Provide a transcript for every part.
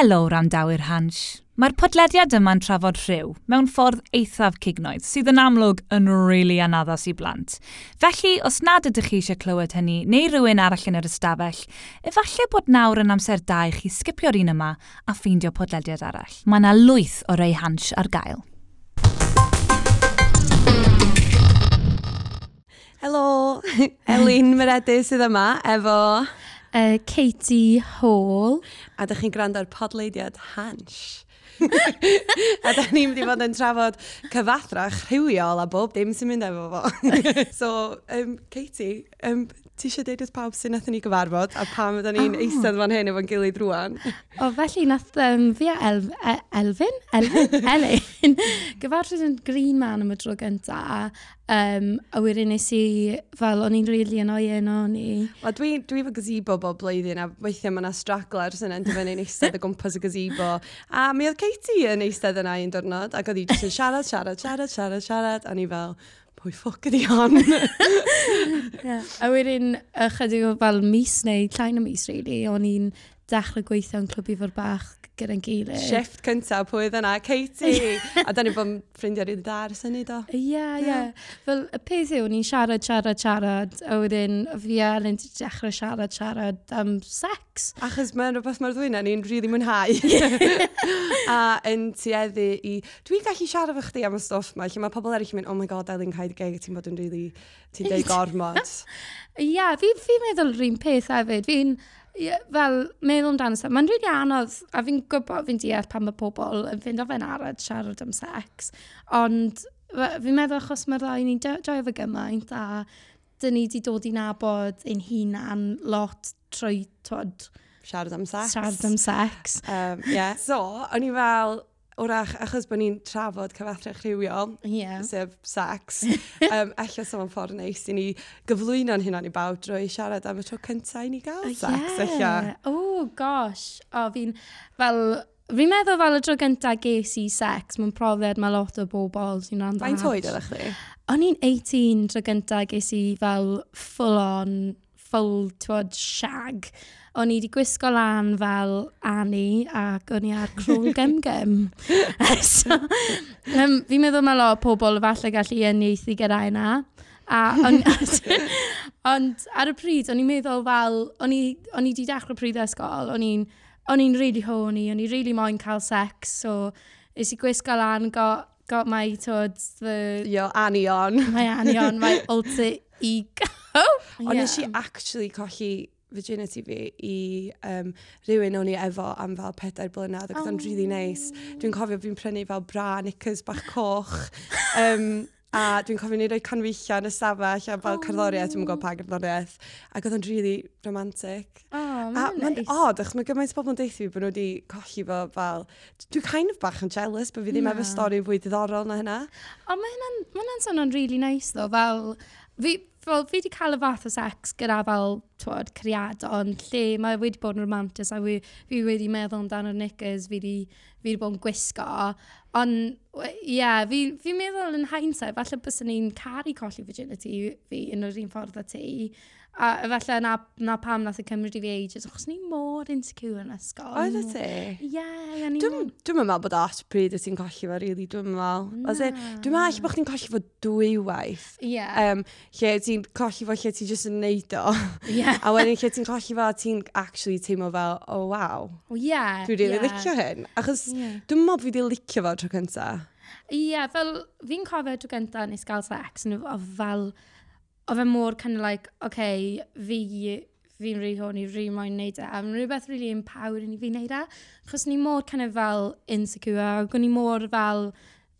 Helo, randawyr Hans. Mae'r podlediad yma'n trafod rhyw mewn ffordd eithaf cignoedd sydd yn amlwg yn rili really anaddas i blant. Felly, os nad ydych chi eisiau clywed hynny neu rhywun arall yn yr ystafell, efallai bod nawr yn amser da i chi sgipio'r un yma a ffeindio podlediad arall. Mae yna lwyth o rei hans ar gael. Helo, Elin Meredu sydd yma efo uh, Katie Hall. A dych chi'n gwrando ar podleidiad Hansh. a da ni'n mynd i fod yn trafod cyfathrach rhywiol a bob dim sy'n mynd efo fo. so, um, Katie, um, ti eisiau deud wrth pawb sy'n nathon ni gyfarfod a pam ydyn ni'n oh. eistedd fan hyn efo'n gilydd rwan? o, felly nath um, fi a Elf, e, Elfyn, Elfyn, Elin, gyfarfod yn Green Man am y tro gyntaf um, a wedyn nes i, fel o'n i'n rili yn oen o'n i. Wel, dwi, dwi fy gazebo bob blwyddyn a weithiau mae yna straglers yn endifyn yn eistedd o gwmpas y gazebo a mi oedd Katie yn eistedd yna un diwrnod ac oedd hi jyst yn siarad, siarad, siarad, siarad, siarad, siarad a ni fel, pwy ffoc ydi hon? yeah. A wedyn, ychydig o fel mis neu llain o mis, really, o'n i'n dechrau gweithio yn clwb ifor bach gyda'n gilydd. Shift cyntaf, pwy oedd yna? Katie! a da ni bod yn ffrindiau rydyn da ar syni do. Ie, yeah, ie. Yeah. Fel y peth yw, ni'n siarad, siarad, siarad, a wedyn fi a ni'n dechrau siarad, siarad am sex. Achos mae'n rhywbeth mae'r ddwyna ni'n rili really mwynhau. a yn tueddu i... Dwi'n gallu siarad fo chdi am y stwff ma, lle mae pobl eraill yn mynd, oh my god, Elin Cael Geg, ti'n bod yn rili... Really, ti'n deud gormod. Ie, yeah, fi'n fi meddwl rhywun peth hefyd. Fi'n fel, meddwl amdano sef, mae'n rili anodd, a fi'n gwybod fi'n deall pan mae pobl yn fynd o fe'n arad siarad am sex, ond fi'n meddwl achos mae'r ddau ni'n joio fy gymaint, a dyn ni wedi dod i nabod ein hunan lot trwy, twyd, siarad am sex. Siarad am sex. Um, yeah. So, o'n i fel, wrach, achos bod ni'n trafod cyfathrych rhywiol, yeah. sef sex, um, ella sef o'n ffordd neis i ni gyflwyno'n hynna'n i bawb drwy siarad am y tro cyntaf i ni gael uh, sex, yeah. O, oh, gosh. O, fi'n, fel, fi'n meddwl fel y tro gyntaf ges i sex, mae'n profiad mae lot o bobl sy'n rhan Faint oed ydych chi? O'n i'n 18 tro gyntaf ges i fel full on, full, twod, shag o'n i wedi gwisgo lan fel Annie ac o'n i ar crwl gymgym. so, um, fi'n meddwl mae lot o pobl falle gallu uniaethu gyda yna. A, ond, ond ar y pryd, o'n i'n meddwl fel, o'n i wedi dechrau pryd ysgol, o'n i'n o'n i'n really horny, o'n i'n really moyn cael sex, so is i gwisgo lan, got, got my, tod, the... Yo, anion. My anion, my alter ego. Ond yeah. nes i actually colli virginity fi i um, rhywun o'n i efo am fel pedair blynedd ac oedd o'n really nice. Oh. Dwi'n cofio fi'n prynu fel bra, knickers bach coch. Um, a dwi'n cofio ni roi canwyllio yn y stafell a fel oh. cerddoriaeth, dwi'n gwybod pa cerddoriaeth. Ac oedd o'n really romantic. Oh, a mae'n nice. odd, achos mae gymaint bobl yn deithio fi bod nhw wedi colli fo fel... Dwi'n kind of bach yn jealous bod fi ddim no. efo stori fwy diddorol na hynna. O, mae hynna'n ma hynna sôn really nice ddo, fel... Fi, fel fi wedi cael y fath o sex gyda fel, twod, criadon, lle mae wedi bod yn romantis a fi, fi wedi meddwl amdano'r knickers, fi wedi, fi wedi bod yn gwisgo. Ond, ie, yeah, fi'n fi meddwl yn hindsight, falle bys ni'n caru colli virginity fi yn yr un ffordd â ti. A efallai na, na pam nath y cymryd i fi ages, achos ni mor insecure yn ysgol. Oedd y ti? Ie, o'n i... Dwi'n meddwl bod at pryd y ti'n colli fo, really, dwi'n meddwl. Dwi'n meddwl bod chdi'n colli fo dwy waith. Ie. Yeah. Um, lle ti'n colli fo, lle ti'n just yn neud o. Yeah. a wedyn lle ti'n colli fo, ti'n actually teimlo fel, oh wow. Ie. Yeah, dwi'n really yeah. licio hyn. Achos yeah. dwi'n meddwl fi wedi licio fo tro cynta. Ie, yeah, fel fi'n cofio tro cynta nes gael sex, a fel oedd e mor kind of like, okay, fi fi'n rhi hwn i rhi moyn neud e. A mae'n rhywbeth really empowering i fi neud e. Chos ni mor kind of fel insecure, ac o'n i mor fel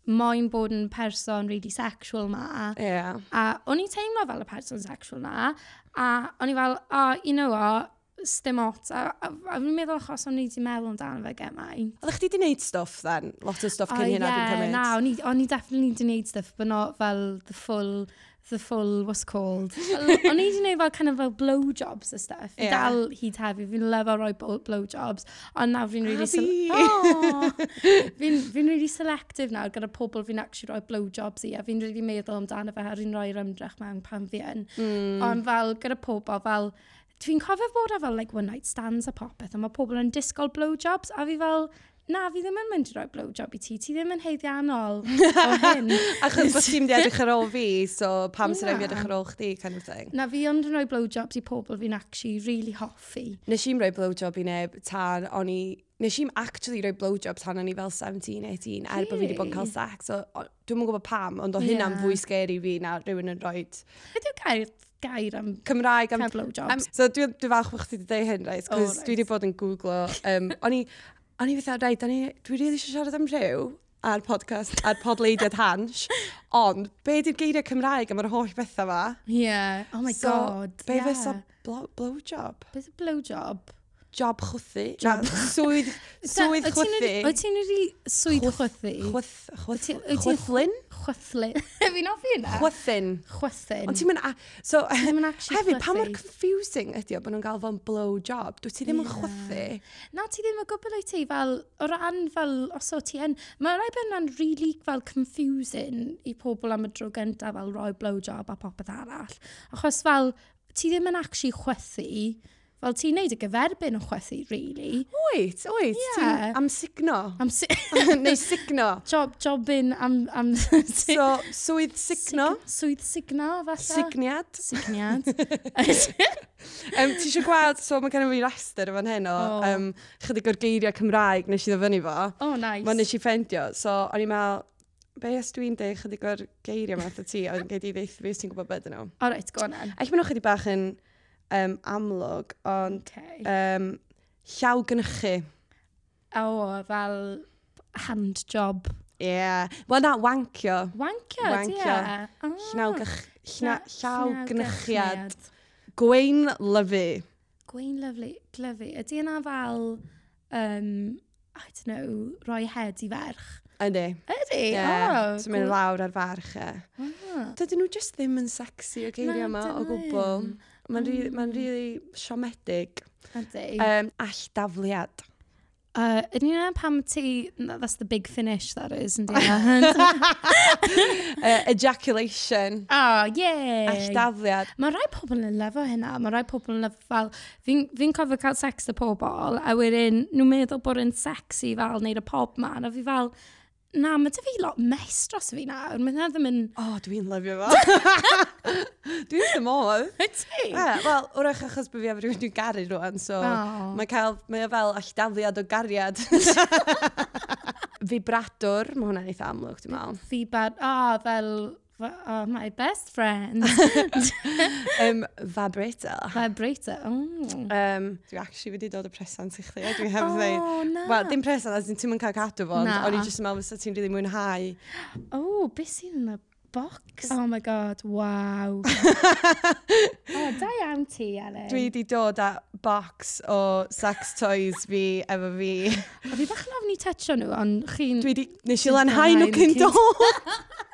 moyn bod yn person really sexual ma. Yeah. A o'n i teimlo fel y person sexual na. A o'n i fel, oh, you know what, stym ot. A, a, a fi'n meddwl achos o'n i wedi meddwl amdano fe gemau. Oeddech chdi wedi gwneud stuff then? Lot o stuff cyn hynna dwi'n cymryd? Na, on i definitely wedi gwneud stuff, but not fel the full the full what's called. O'n i wedi gwneud fel kind of fel blowjobs a stuff. Yeah. Dal hyd hefyd, fi'n lyfo roi blowjobs. Ond nawr fi'n really... Oh, fi'n fi really selective nawr gyda pobl fi'n actually roi blowjobs i. A fi'n really meddwl amdano fe ar un roi'r ymdrech mewn pan fi yn. Mm. Ond fel gyda pobl fel... Dwi'n cofio bod a fel like one night stands a popeth. A mae pobl yn disgol blowjobs. A fi fel na, fi ddim yn mynd i roi blowjob i ti, ti ddim yn heiddiannol o hyn. Achos bod ti'n mynd i edrych ar ôl fi, so pam sy'n rhaid edrych ar ôl chdi, kind of thing. Na, fi ond yn rhoi blowjobs i pobl fi'n actually really hoffi. Nes i'n rhoi blowjob i neb tan o'n i nes i'n actually rhoi blowjob tan o'n i fel 17, 18, er bod fi wedi bod yn cael sex. So, Dwi'n yn gwybod pam, ond o hynna'n yeah. fwy scary fi na rhywun yn rhoi... Beth yw gair, gair am Cymraeg am, blowjobs? Um, so, dwi'n dwi falch bod chdi wedi dweud hyn, right? Oh, right. dwi wedi bod yn googlo... Um, o'n i A ni fatha, rhaid, dwi really eisiau siarad am rhyw a'r podcast, a'r podleidiad hans, ond be di'r geiriau Cymraeg am yr holl bethau fa? Yeah, oh my so, god. be yeah. fysa blowjob? Blow Beth y blowjob? job chwthu. Na, Swydd, swydd chwthu. Wyt ti'n wedi swydd chwthu? Chwthlin? Chwthlin. Fi'n offi yna? Chwthyn. Chwthyn. Ond ti'n mynd... So, hefyd, pa mor confusing ydi o bod nhw'n gael fo'n blow job? Dwi ti ddim yn chwthu? Na, ti ddim yn gwybod o'i ti fel... O ran fel os o ti yn... Mae rai ben yna'n really fel confusing i pobl am y dro gyntaf fel roi blow job a popeth arall. Achos fel, ti ddim yn actually chwthu fel ti'n neud y gyferbyn o chwethu, really. Oet, oet, yeah. ti'n amsigno. Am si Neu signo. Job, jobyn am... am so, swydd signo. Sig Swydd signo, falle. Signiad. Signiad. um, ti eisiau gweld, so mae gen i fi raster o fan hyn o oh. um, chydig o'r geiriau Cymraeg nes i ddefynnu fo. Oh, nice. Mae nes i ffendio. So, o'n i'n meddwl, be os dwi'n deud chydig o'r geiriau math o ti, oedd yn geiriau ddeithio fi, os ti'n gwybod beth yno. O, reit, go on. Eich maen nhw chydig bach yn... In um, amlwg, ond okay. um, llaw gynnychu. O, fel hand job. Ie. Yeah. Wel na, wancio. Wancio, wancio. Yeah. Oh. Llnawgych, llna, llaw gynnychiad. Gwein lyfu. Gwein lyflu, glyfu. Ydy yna fel, um, I don't know, roi head i ferch? Ydy. Ydy? Yeah. Oh, so mynd lawr ar farch e. Wow. Dydyn nhw just ddim yn sexy o geiriau yma o gwbl. Ddim. Mae'n mm. ma mae'n rili siomedig. Ydy. Um, all dafliad. Uh, yn un pam ti, that's the big finish that is, yn uh, ejaculation. Oh, yay! Alldafliad. Mae rai pobl yn lefo hynna, mae rai pobl yn lefo fel, fi'n fi, cofio cael sex y pobl, a wedyn nhw'n meddwl bod yn sexy fel wneud y pob man, a fi fel, Na, mae dy fi lot mes dros fi nawr. Mae hynna ddim yn... O, oh, dwi'n lyfio fo. dwi'n ddim oedd. Ydy? Yeah, Wel, wrach achos bod fi efo rhywun dwi'n garu rwan, so oh. mae cael, mae o fel alldafliad o gariad. Vibrador, mae hwnna'n eitha amlwg, dwi'n meddwl. Vibrador, o, oh, fel oh, my best friend. um, vibrator. Vibrator, oh. Um, dwi actually wedi dod y presant i chdi, dwi hefyd dweud. oh. Na. Wel, dim presant, as in ti'n mynd cael cadw fo, ond o'n i jyst yn meddwl fysa ti'n rili mwynhau. Oh, beth sy'n yn y box? Oh my god, wow. oh, da iawn ti, Ellen. Dwi wedi dod â box o sex toys fi efo fi. O, fi bach yn ofni tetio nhw, ond chi'n... Dwi wedi... Nes i lanhau nhw cyn dod.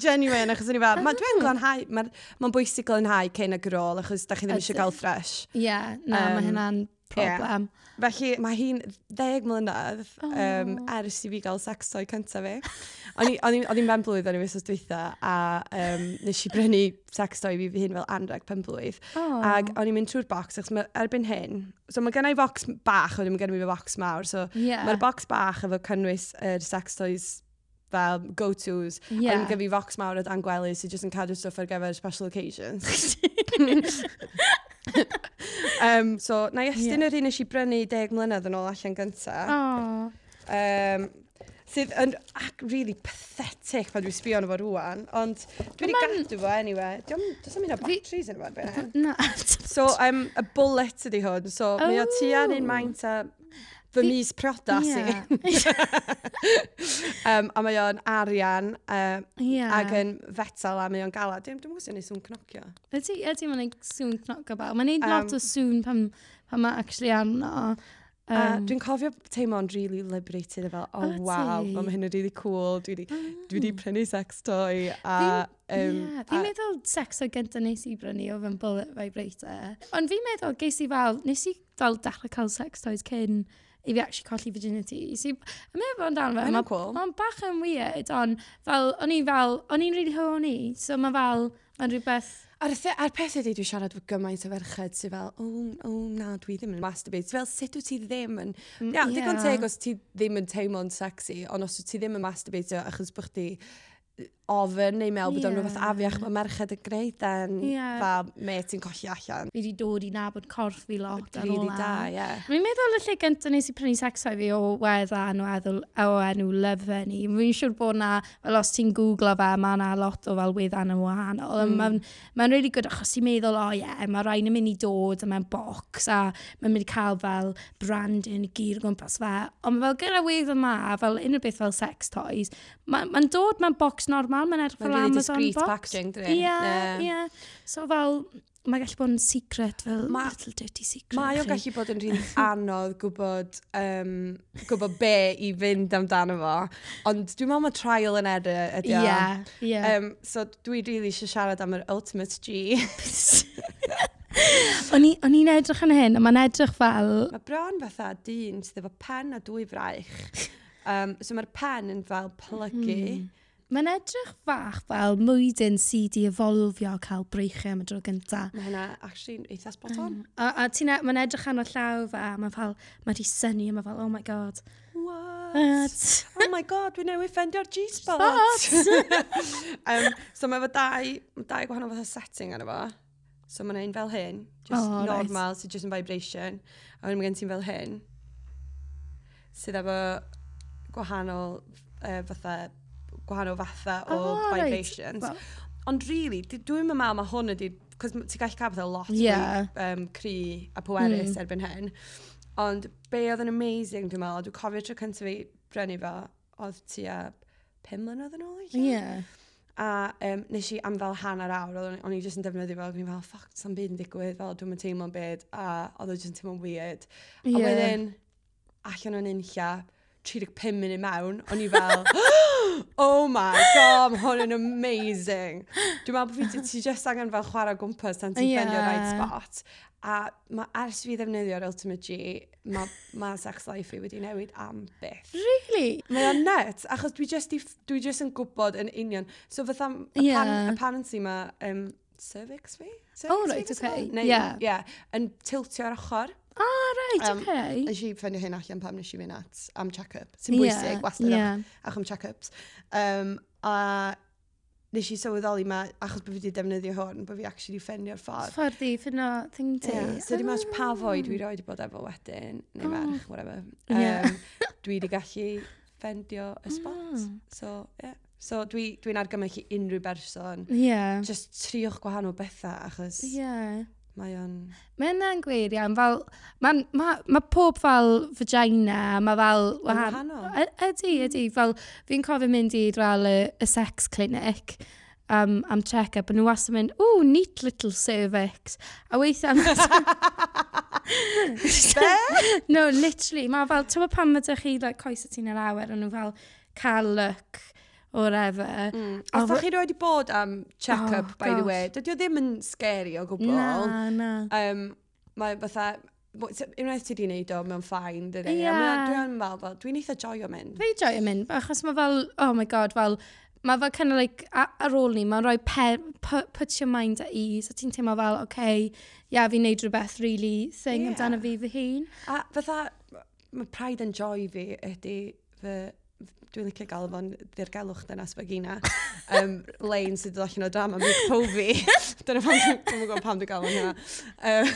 Genuine, achos o'n i fel, mae'n dwi'n oh. glanhau, mae'n ma bwysig glanhau cyn y grôl, achos da chi ddim eisiau gael ffres. Ie, yeah, na, um, mae hynna'n problem. Yeah. Felly, mae hi'n ddeg mlynedd oh. um, ers i fi gael sex toy cyntaf fi. O'n i'n benblwydd o'n i fysos dweitha, a um, nes i brynu sex toy fi fi hyn fel anreg penblwydd. Oh. Ac o'n i'n mynd trwy'r box, achos mae erbyn hyn, so mae gennau box bach, o'n i'n gennau fi box mawr, so yeah. mae'r box bach efo cynnwys yr er sex toys fel go-tos. Yeah. Yn gyfi fox mawr o dan gwely sydd jyst yn cadw stwff ar gyfer special occasions. um, so, na i estyn yeah. yr un nes i brynu deg mlynedd yn ôl allan gyntaf. Oh. Um, sydd yn ac really pathetic pan dwi'n sbio arno fo rwan, ond dwi wedi gadw fo anyway. Does am un o batteries yn fawr beth. Na. So, um, a bullet ydi hwn, so oh. mae o tua'n un maint a fy mis priodas yeah. si. um, a mae o'n arian uh, yeah. ac yn fetal a mae o'n gala. Dwi'n dwi'n gwybod sy'n sŵn cnocio. Ydy, ydy mae'n neud sŵn cnocio bawb. Mae'n neud um, lot o sŵn pan, pan mae actually arno. Um, uh, dwi'n cofio teimlo'n really liberated fel, oh ati. wow, mae hyn yn really cool, dwi wedi mm. dwi di prynu sex toy. A, Fi'n um, yeah, fi a... meddwl sex o gyntaf nes i brynu o fy'n bullet vibrator. Ond fi'n meddwl geis i fel, nes i fel dechrau cael sex toys cyn i fi actually colli virginity. So, yn meddwl amdano fe, mae'n cool. Mae'n bach yn weird, ond fel, o'n i fel, o'n i'n really horny. so mae fel, mae'n rhywbeth... A'r, a'r peth ydy, dwi siarad fy gymaint o ferched sydd fel, o, oh, oh, na, dwi ddim yn masturbate. Fel, sut wyt ti ddim yn... Mm, yeah, yeah. digon teg os ti ddim yn teimlo'n sexy, ond os wyt ti ddim yn masturbate achos bych ti ofyn neu meddwl bod o'n yeah. rhywbeth afiach mae merched yn gwneud dan yeah. fa me ti'n colli allan. Fi wedi dod i nabod corff fi lot ar ôl e. da, ie. Yeah. Mi'n meddwl y lle gyntaf nes i prynu sexau fi o wedda yn eddwl, o enw lyf ni. Fi'n siŵr bod na, fel os ti'n googlo fe, mae na lot o fel weddan yn wahanol. Mm. Mae'n ma really good achos ti'n meddwl, o oh, ie, yeah, mae rhaid yn mynd i dod a mae'n box a mae'n mynd i cael fel branding gyr gwmpas fe. Ond fel gyda wedda yma, fel unrhyw beth fel sex toys, mae'n ma dod mewn box box normal, mae'n edrych fel Amazon really box. Mae'n really discreet Ie, ie. So fel, mae gallu bod yn secret fel ma, little dirty secret. Mae o'n gallu bod yn rhywun anodd gwybod, um, gwybod be i fynd amdano fo. Ond dwi'n meddwl mae trial yn error ydy o. Ie, ie. Um, so dwi really eisiau siarad am yr ultimate G. o'n i'n edrych yn hyn, a mae'n edrych fel... Mae bron fatha dyn sydd efo pen a dwy fraich. Um, so mae'r pen yn fel plygu. Mm Mae'n edrych fach fel mwydyn sydd i efolfio cael breichiau am y dro gyntaf. Mae hynna, actually, eitha spot on. Mm. A, a ti'n e, mae'n edrych arno llaw fe, a mae'n fel, mae di syni, a mae fel, oh my god. What? oh my god, we newydd ffendio'r G-spot. um, so mae fo dau, dau gwahanol fath o setting arno fo. So mae'n ein fel hyn, just oh, normal, right. sydd so just yn vibration. A wedyn mae gen ti'n fel hyn, sydd efo gwahanol uh, fatha gwahanol fatha o oh, vibrations. Right. Well. Ond really, dwi'n meddwl mae hwn ydy, cos ti'n gallu cael bethau lot yeah. fwy um, cri a pwerus mm. erbyn hyn. Ond be oedd yn amazing, dwi'n meddwl, dwi'n cofio tro cyntaf fi brynu fo, oedd tua 5 mlynedd yn ôl, i Yeah. A um, nes i am fel hanner awr, oedd o'n i jyst yn defnyddio fel, o'n i fel, ffac, sa'n byd yn digwydd, fel dwi'n teimlo'n byd, a oedd o'n jyst yn teimlo'n weird. A yeah. wedyn, allan o'n unlla, 35 munud mewn, o'n i fel, oh my god, mae hwn yn amazing. Dwi'n meddwl bod fi ti just angen fel chwarae gwmpas tan ti'n yeah. ffendio right spot. A ma, ers fi ddefnyddio'r Ultimate G, mae ma sex life fi wedi newid am byth. Really? Mae o'n net, achos dwi just, dwi just yn gwybod yn union. So fatha, yeah. pan, apparently mae um, cervix fi? Cervix oh, right, okay. Neu, yeah. yeah. Yn tiltio ar ochr. Ah, right, um, okay. Nes i ffynnu hyn allan pam nes i fynd at am check-up. Sy'n bwysig, yeah, wastad yeah. ach am check-ups. Um, a nes i sylweddoli ma, achos bod fi wedi defnyddio hwn, bod fi actually ffendio'r ffordd. Ffordd i ffynno thing ti. Yeah, so dim ots pa ah. fwy dwi roed i bod efo wedyn, neu oh. merch, ah. whatever. Um, yeah. dwi wedi gallu ffendio y ah. spot. Mm. So, yeah. So dwi'n dwi, dwi argymell i unrhyw berson. Yeah. Just triwch gwahanol bethau, achos... Yeah. Mae o'n... Mae yna'n gwir iawn, fel, mae ma, ma pob fel vagina, mae fel... Wahanol. Ydy, ydy, mm. fel fi'n cofio mynd i dral y, y sex clinic um, am check-up, a nhw wastad mynd, ooh, neat little cervix. A weithiau... Be? no, literally, mae fel, tywa pan mae dych chi like, coes y ti'n yr awer, a nhw fel cael look or refe. Mm. Os da chi roi wedi bod am check-up, oh, by gosh. the way, dydy o ddim yn scary o gwbl. Na, na. Um, mae fatha, unwaith ti di wneud o mewn ffain, dydy. Yeah. Dwi'n fel, fel dwi'n eitha joio mynd. Fe joio mynd, achos mae fel, oh my god, fel, mae fel kind of like, ar ôl ni, mae'n rhoi pe, put, put your mind at ease, a ti'n teimlo fel, oce, okay, ia, yeah, fi'n neud rhywbeth really thing yeah. amdano fi fy hun. A fatha, mae pride and joy fi ydy fy dwi'n licio gael fo'n ddirgelwch dynas fe um, lein sydd ddod allan o drama mi'n pofi. Dyna pam dwi'n gwybod pam dwi'n gael fo'n hynna. Um,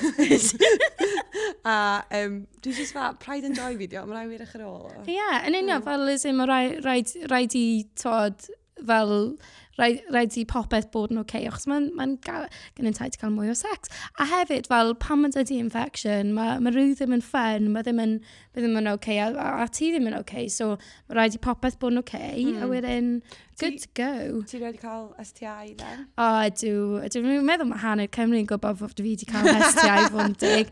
a um, dwi'n just fa, pride and joy fideo, mae'n rhaid i'r eich ar ôl. Ie, yeah, yn union, fel Liz, mae rhaid, rhaid, rhaid i tod fel rhaid, rhaid i popeth bod yn oce, okay, achos mae'n ma gen i'n taid cael mwy o sex. A hefyd, fel, pan mae'n dydi infection, mae ma rhyw ddim yn ffyn, mae ddim yn, ma ddim yn oce, okay, a, a, a ti ddim yn oce, okay, so mae rhaid i popeth bod yn oce, okay, mm. a hmm. wedyn... Good to go. Ti wedi cael STI then? O, oh, ydw. Dwi'n meddwl mae hanner Cymru'n gwybod bod fi wedi cael STI fod dig.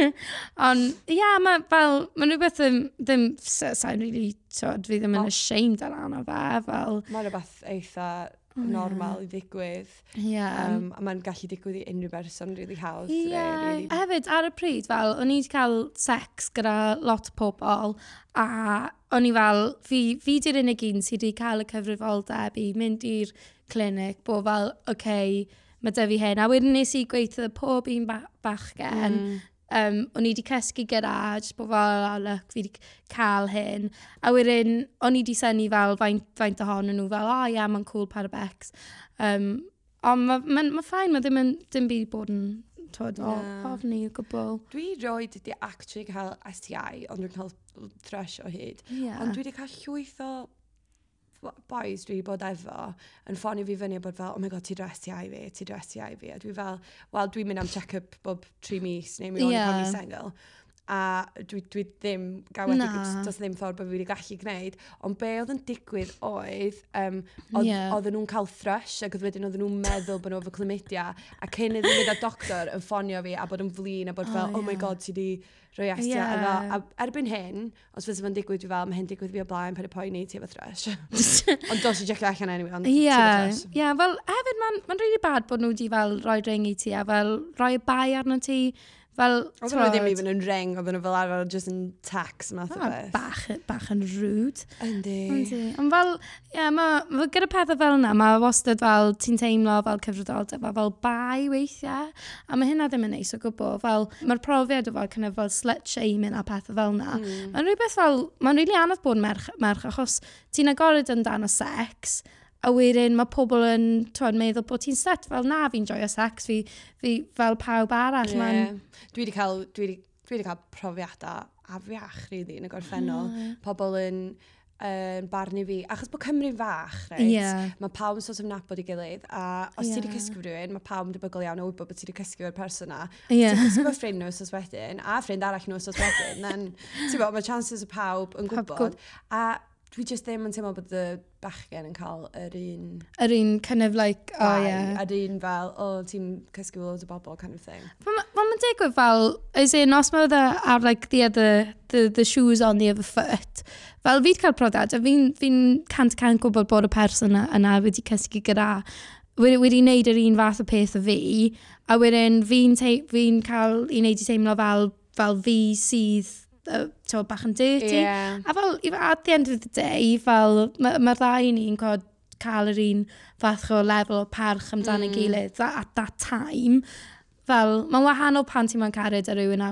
Ond, ia, yeah, mae fel, mae'n rhywbeth ddim, ddim sa'n really, tod, fi ddim yn ashamed ar anna fe, fel... Mae'n rhywbeth eitha normal i ddigwydd. Yeah. Um, a mae'n gallu digwydd i unrhyw berson really hawdd. Yeah. Really. Hefyd, ar y pryd, fel, o'n i wedi cael sex gyda lot o pobl a o'n i fel, fi, fi di'r unig un sydd wedi cael y cyfrifoldeb i mynd i'r clinic, bod fel, oce, okay, mae dy fi hyn. A wedyn nes i gweithio pob un ba bachgen, mm. um, o'n i wedi cysgu gyda, jyst bod fel, a look, fi wedi cael hyn. A wedyn, o'n i wedi syni fel, faint, faint ohonyn nhw, fel, o oh, ia, yeah, mae'n cool par y becs. Um, ond mae ma, ma, ma ffain, mae ddim, yn, dim byd bod yn tod o ofni o gwbl. Dwi roed wedi actually cael STI, ond dwi'n cael thrush o hyd. Yeah. Ond dwi wedi cael llwyth o boys dwi bod efo yn ffonio fi fyny bod fel, oh my god, ti dresi ai fi, ti dresi ai fi. A dwi fel, wel, dwi'n mynd am check-up bob tri mis neu mi o'n yeah. pan mi sengl a dwi, dwi ddim gael does ddim ffordd bod fi wedi gallu gwneud, ond be oedd yn digwydd oedd, um, oedd yeah. oedden nhw'n cael thrush ac oedd wedyn oedden nhw'n meddwl bod nhw efo chlamydia, a cyn iddyn mynd â doctor yn ffonio fi a bod yn flin a bod fel, oh, yeah. oh my god, ti di rhoi astio yeah. efo. A erbyn hyn, os fydd yn digwydd dwi fel, mae hyn digwydd fi o blaen pan y poeni ti efo thrush. ond dos i jecio allan anyway, ond yeah. ti efo thrush. Yeah, fel hefyd, mae'n ma, n, ma n really bad bod nhw wedi fel rhoi ring i ti a fel rhoi bai arno ti Fel, oedd nhw ddim even yn reng, oedd nhw fel arfer, just yn tax math o ah, beth. Bach, bach yn rwyd. Yndi. Yndi. Ond fel, ie, yeah, ma, ma, gyda pethau fel yna, mae wastad fel, ti'n teimlo fel cyfrifoldeb, a fel bai weithiau, a mae hynna ddim yn neis o gwbl. Fel, mae'r profiad o fel, kind of, fel slut shaming a pethau fel yna. Mm. Mae'n rhywbeth fel, mae'n rili really anodd bod merch, merch achos ti'n agored yn dan o sex, a wedyn mae pobl yn twod, meddwl bod ti'n set fel na fi'n joio sex, fi, fi fel pawb arall. Yeah. Man... Dwi wedi cael, dwi wedi, dwi wedi cael profiadau afiach rili yn y gorffennol. Mm. Pobl yn yn barnu fi, achos bod Cymru'n fach, right? yeah. mae pawb yn sort of nabod i gilydd, a os yeah. ti wedi cysgu rhywun, mae pawb yn debygol iawn o wybod bod ti wedi cysgu o'r person na. Yeah. Ti'n cysgu o'r ffrind nhw os wedyn, a ffrind arall nhw os wedyn, then, ti'n bod, mae chances y pawb yn gwybod. A dwi just ddim yn teimlo bod y bachgen yn cael yr un... Yr un kind of like, oh, yeah. A'r un fel, o, oh, ti'n cysgu fel o bobl kind of thing. Wel, mae'n digwydd fel, is in, os mae the, ar like the other, the, the shoes on the other foot, fel fi'n cael prodad, a fi'n fi cant cant gwybod bod y person yna wedi cysgu gyda wedi, wedi wneud yr un fath o peth o fi, a wedyn fi'n fi cael i wneud i teimlo fel, fel fi sydd uh, bach yn dirty. Yeah. A fel, at the end of the day, fel, mae'r ma ddau ni'n cod cael yr un fath o lefel o parch amdano mm. gilydd at that time. Fel, mae'n wahanol pan ti'n ma'n cared ar rhywun a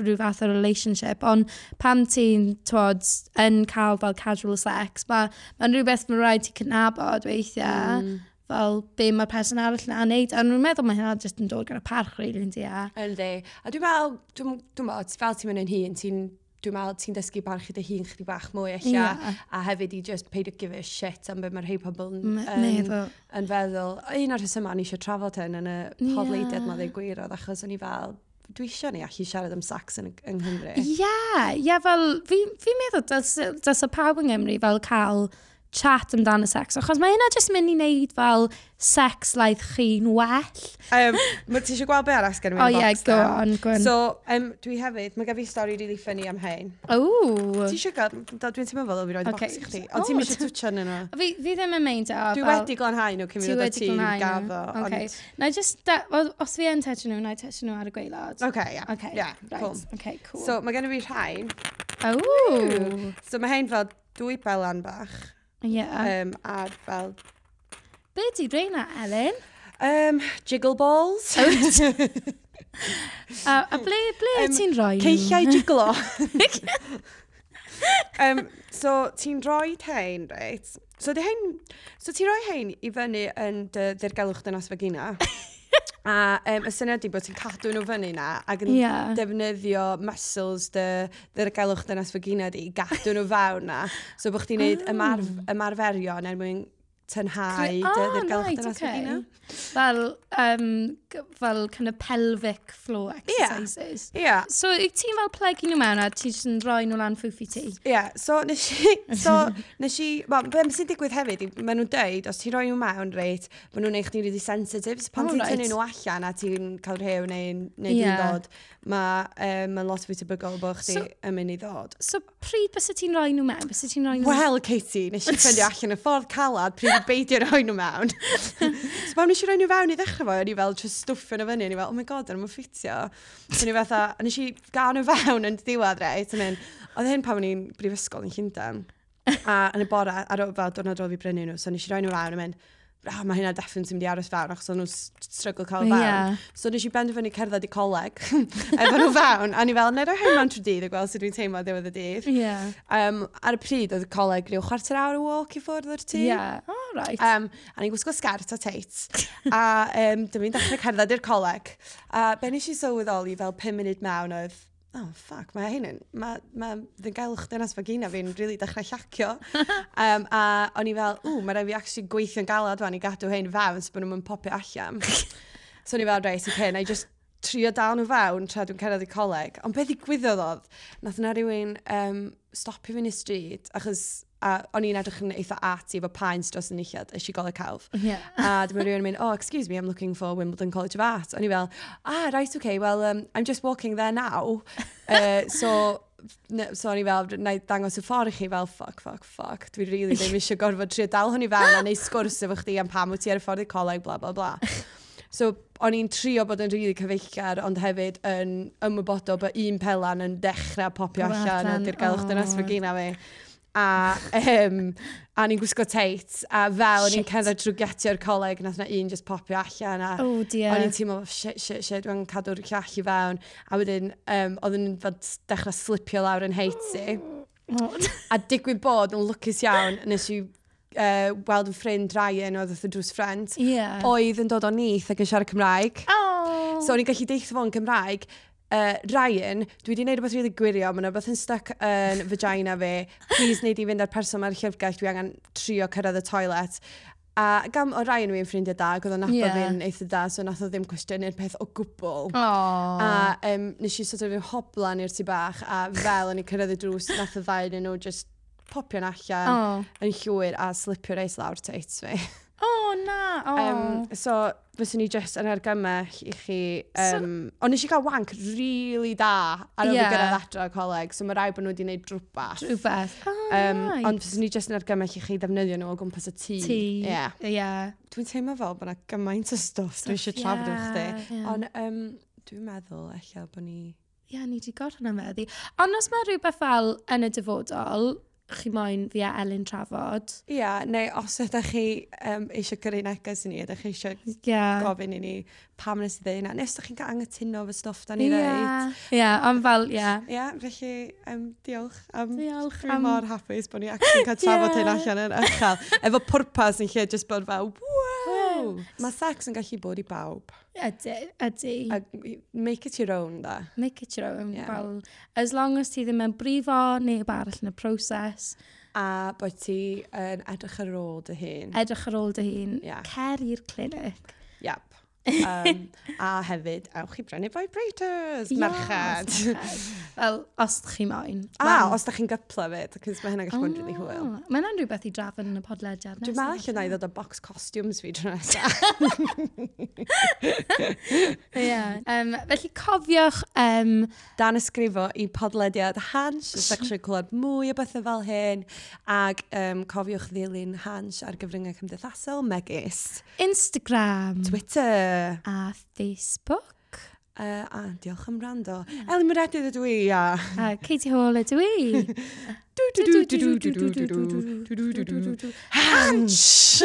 rhyw fath o relationship, ond pan ti'n twod yn cael fel casual sex, mae'n ma rhywbeth mae'n rhaid ti'n cynabod weithiau. Mm fel be mae'r person arall yna'n neud. A nhw'n meddwl mae hynna jyst yn dod gyda parch, rili, really, ynddi a... Yndi. A dwi'n meddwl, dwi'n dwi meddwl, fel ti'n mynd yn hun, ti'n dwi'n meddwl ti'n dysgu barchu dy hun chdi bach mwy eich yeah. a hefyd i just paid to give a shit am beth mae'r rhai pobl yn, yn, yn feddwl. Un o'r rhesymau ni eisiau trafod hyn yn y podleidiad yeah. ma ddau gwirodd achos o'n i fel dwi eisiau ni allu siarad am sax yn, yng Nghymru. Ie, yeah, ia yeah, fel, fi'n fi meddwl, dys, dys y pawb yng Nghymru fel cael chat amdano sex, achos mae hynna jyst mynd i wneud fel sex laeth chi'n well. Um, Mae ti eisiau gweld be arall gen i O oh, yn y go now? on, go on. So, um, dwi hefyd, mae gen fi stori really funny am hyn. O! Ti eisiau gweld, dwi'n teimlo fel o fi roed okay. Box i chdi, ond ti'n eisiau oh. twtio yn yno. Fi, fi ddim yn meindio. Dwi wedi glanhau nhw cyn mi ddod o ti gaddo. Okay. Na just, da, os fi yn tetio nhw, na i tetio nhw ar y gweilad. OK, yeah. Okay, yeah, right. cool. Okay, cool. So, mae gen i fi rhain. oh! So, mae hyn fel dwy belan bach. Yeah. Um, a fel... Be ti dreina, Elin? Um, jiggle balls. a, a ble, ble um, ti'n rhoi? Ceilliau jiglo. um, so, ti'n rhoi hein, reit? So, di hein, so ti'n rhoi hein i fyny yn dy ddirgelwch dynas fagina. A um, y syniad di bod ti'n cadw nhw fyny na ac yn yeah. defnyddio muscles dy, dy'r galwch dynas fy gynna di i gadw nhw fewn na. So bod chdi'n gwneud ah. ymarf, ymarferion er mwyn tynhau dy ddirgelch dy mas Fel, um, fel kind of pelvic floor exercises. Ie. Yeah. Yeah. So, yw ti'n fel plegu nhw mewn a ti jyst yn rhoi nhw lan ffwffi ti? Ie, yeah. so nes i, so nes i, well, beth sy'n digwydd hefyd, maen nhw'n deud, os ti'n rhoi nhw mewn, reit, maen nhw'n eich ni'n really sensitive, so pan oh, ti'n right. tynnu nhw allan a ti'n cael rhew neu, neu yeah. ddod, mae um, ma lot fwy tebygol bod chdi so, yn mynd i ddod. So, pryd bys ti'n rhoi nhw mewn? Bys ti'n rhoi nhw... Wel, Katie, nes i ffeindio allan y ffordd calad pryd beidio rhoi nhw mewn. so pam nes i roi nhw fewn i ddechrau fo, o'n i fel just stwffio nhw fyny, o'n i fel, oh my god, o'n nhw'n ffitio. So o'n i fatha, a nes i gael nhw fewn yn diwedd reit, yn un, oedd hyn pan o'n i'n brifysgol yn Llundain. A yn y bore, ar o fel diwrnod oedd fi brynu nhw, so nes i roi nhw fewn yn mynd, ah, oh, mae hynna definitely yn mynd i aros fewn achos o'n nhw'n strygl cael fewn. Yeah. So nes i benderfynu cerdded i coleg efo nhw fewn. A ni fel, nid o'r hyn mewn trwy dydd a gweld sut dwi'n teimlo diwedd y dydd. Yeah. Um, ar y pryd oedd y coleg rhyw chwarter awr o walk i ffwrdd o'r tŷ. Yeah. Oh, right. Um, a ni'n gwisgo sgert a teit. a um, dyma ni'n dechrau cerdded i'r coleg. A be nes i sylweddoli fel 5 munud mewn oedd oh, ffac, mae hyn yn, mae, mae ddyn dynas vagina fi'n rili really dechrau llacio. um, a o'n i fel, ww, mae rhaid fi actually gweithio'n galad fan i gadw hyn fewn, so bod nhw'n popio allan. so o'n i fel, reis, i cyn, I just trio dal nhw fewn tra dwi'n cerdded i coleg. Ond beth ddigwyddodd oedd, nath yna rhywun um, stopio fi'n y stryd, achos A o'n i'n edrych yn eitha ati efo paent dros yn eillad ysgol y cawf. Yeah. a dyma rhywun yn mynd, oh, excuse me, I'm looking for Wimbledon College of Art. O'n i fel, ah, right, okay, well, um, I'm just walking there now. uh, so, ne, so o'n i fel, na i dangos y ffordd i chi fel, fuck, fuck, fuck, dwi really ddim eisiau gorfod trio dal hwn i fewn a neu sgwrs efo chdi am pam wyt ti ar y ffordd i coleg, bla, bla, bla. So, o'n i'n trio bod yn rili cyfeillgar, ond hefyd yn ymwybodol bod un pelan yn dechrau popio allan a dirgelwch dynas fy gyna fi a, um, a ni'n gwisgo teit, a fel ni'n cerdded drwy getio'r coleg, nath na un just popio allan, a oh, o'n i'n teimlo, shit, shit, shit, dwi'n cadw'r llall i fewn, a wedyn, um, oedden nhw'n dechrau slipio lawr yn heiti. Oh. a digwydd bod yn lwcus iawn, nes i uh, weld yn ffrind Ryan oedd y drws ffrind, yeah. oedd yn dod o nith ac yn siarad Cymraeg. Oh. So o'n i'n gallu deitha fo'n Cymraeg, uh, Ryan, dwi wedi gwneud rhywbeth rili really gwirio, mae rhywbeth yn stuck yn vagina fi, please wneud i fynd ar person mae'r llyfrgell, dwi angen trio cyrraedd y toilet. A gam o Ryan nhw i'n ffrindiau da, oedd o'n nabod yeah. fi'n eitha da, so nath o ddim cwestiynu'r peth o gwbl. Aww. A um, nes i sort of yn hoblan i'r tu bach, a fel o'n i cyrraedd y drws, nath o ddau nhw just popio'n allan Aww. yn llwyr a slipio reis lawr teits fi. oh, na. Oh. Um, so, fyswn ni just yn argymell i chi... Um, so, ond nes i gael wank really da ar ôl yeah. fi gyrraedd adro coleg, so mae rai bod nhw wedi gwneud drwbeth. Drwbeth. Oh, um, right. Ond fyswn ni just yn argymell i chi ddefnyddio nhw o gwmpas y tŷ. Tŷ. Yeah. Yeah. Dwi'n teimlo fel bod yna gymaint o stwff dwi eisiau trafod yeah, chdi. Yeah. Ond um, dwi'n meddwl eich bod ni... Ie, yeah, ni wedi gorfod hwnna meddi. Ond os mae rhywbeth fel yn y dyfodol, chi moyn fi a Elin trafod. Ia, yeah, neu os ydych chi um, eisiau gyrru neges i ni, ydych chi eisiau yeah. gofyn i ni pam nes i ddeu yna, nes ydych chi'n cael angytuno fy stwff da ni yeah. ddeud. Ia, yeah, ond fel, ie. Yeah. Ia, yeah, felly um, diolch am... Diolch Dwi'n am... mor hapus bod ni ac yn cael trafod yeah. hyn allan yn ychel. Efo pwrpas yn lle, jyst bod fel, wow, Mae sex yn gallu bod i bawb. Ydy, ydy. A make it your own, da. Make it your own, yeah. fel, as long as ti ddim yn brifo neb arall yn y proses. A bod ti yn edrych ar ôl dy hun. Edrych ar ôl dy hun. Yeah. Cer i'r clinic. Um, a hefyd, awch i brynu vibrators, yes, merched. Fel, os chi moyn. A, ah, os da chi'n gypla fyd, cos mae hynna'n gallu bod yn rili hwyl. Ah, mae hynna'n rhywbeth i drafod yn y podlediad. Dwi'n meddwl lle na i ddod o box costumes fi drwy'n yeah. um, felly cofiwch... Um, Dan ysgrifo i podlediad Hans, os da chi'n clywed mwy o bethau fel hyn, ac um, cofiwch ddilyn Hans ar gyfryngau cymdeithasol, megis. Instagram. Twitter. A Facebook. Uh, a diolch am rando. Yeah. Elin Myredig ydw i, a... A Katie Hall ydw i. Hansh!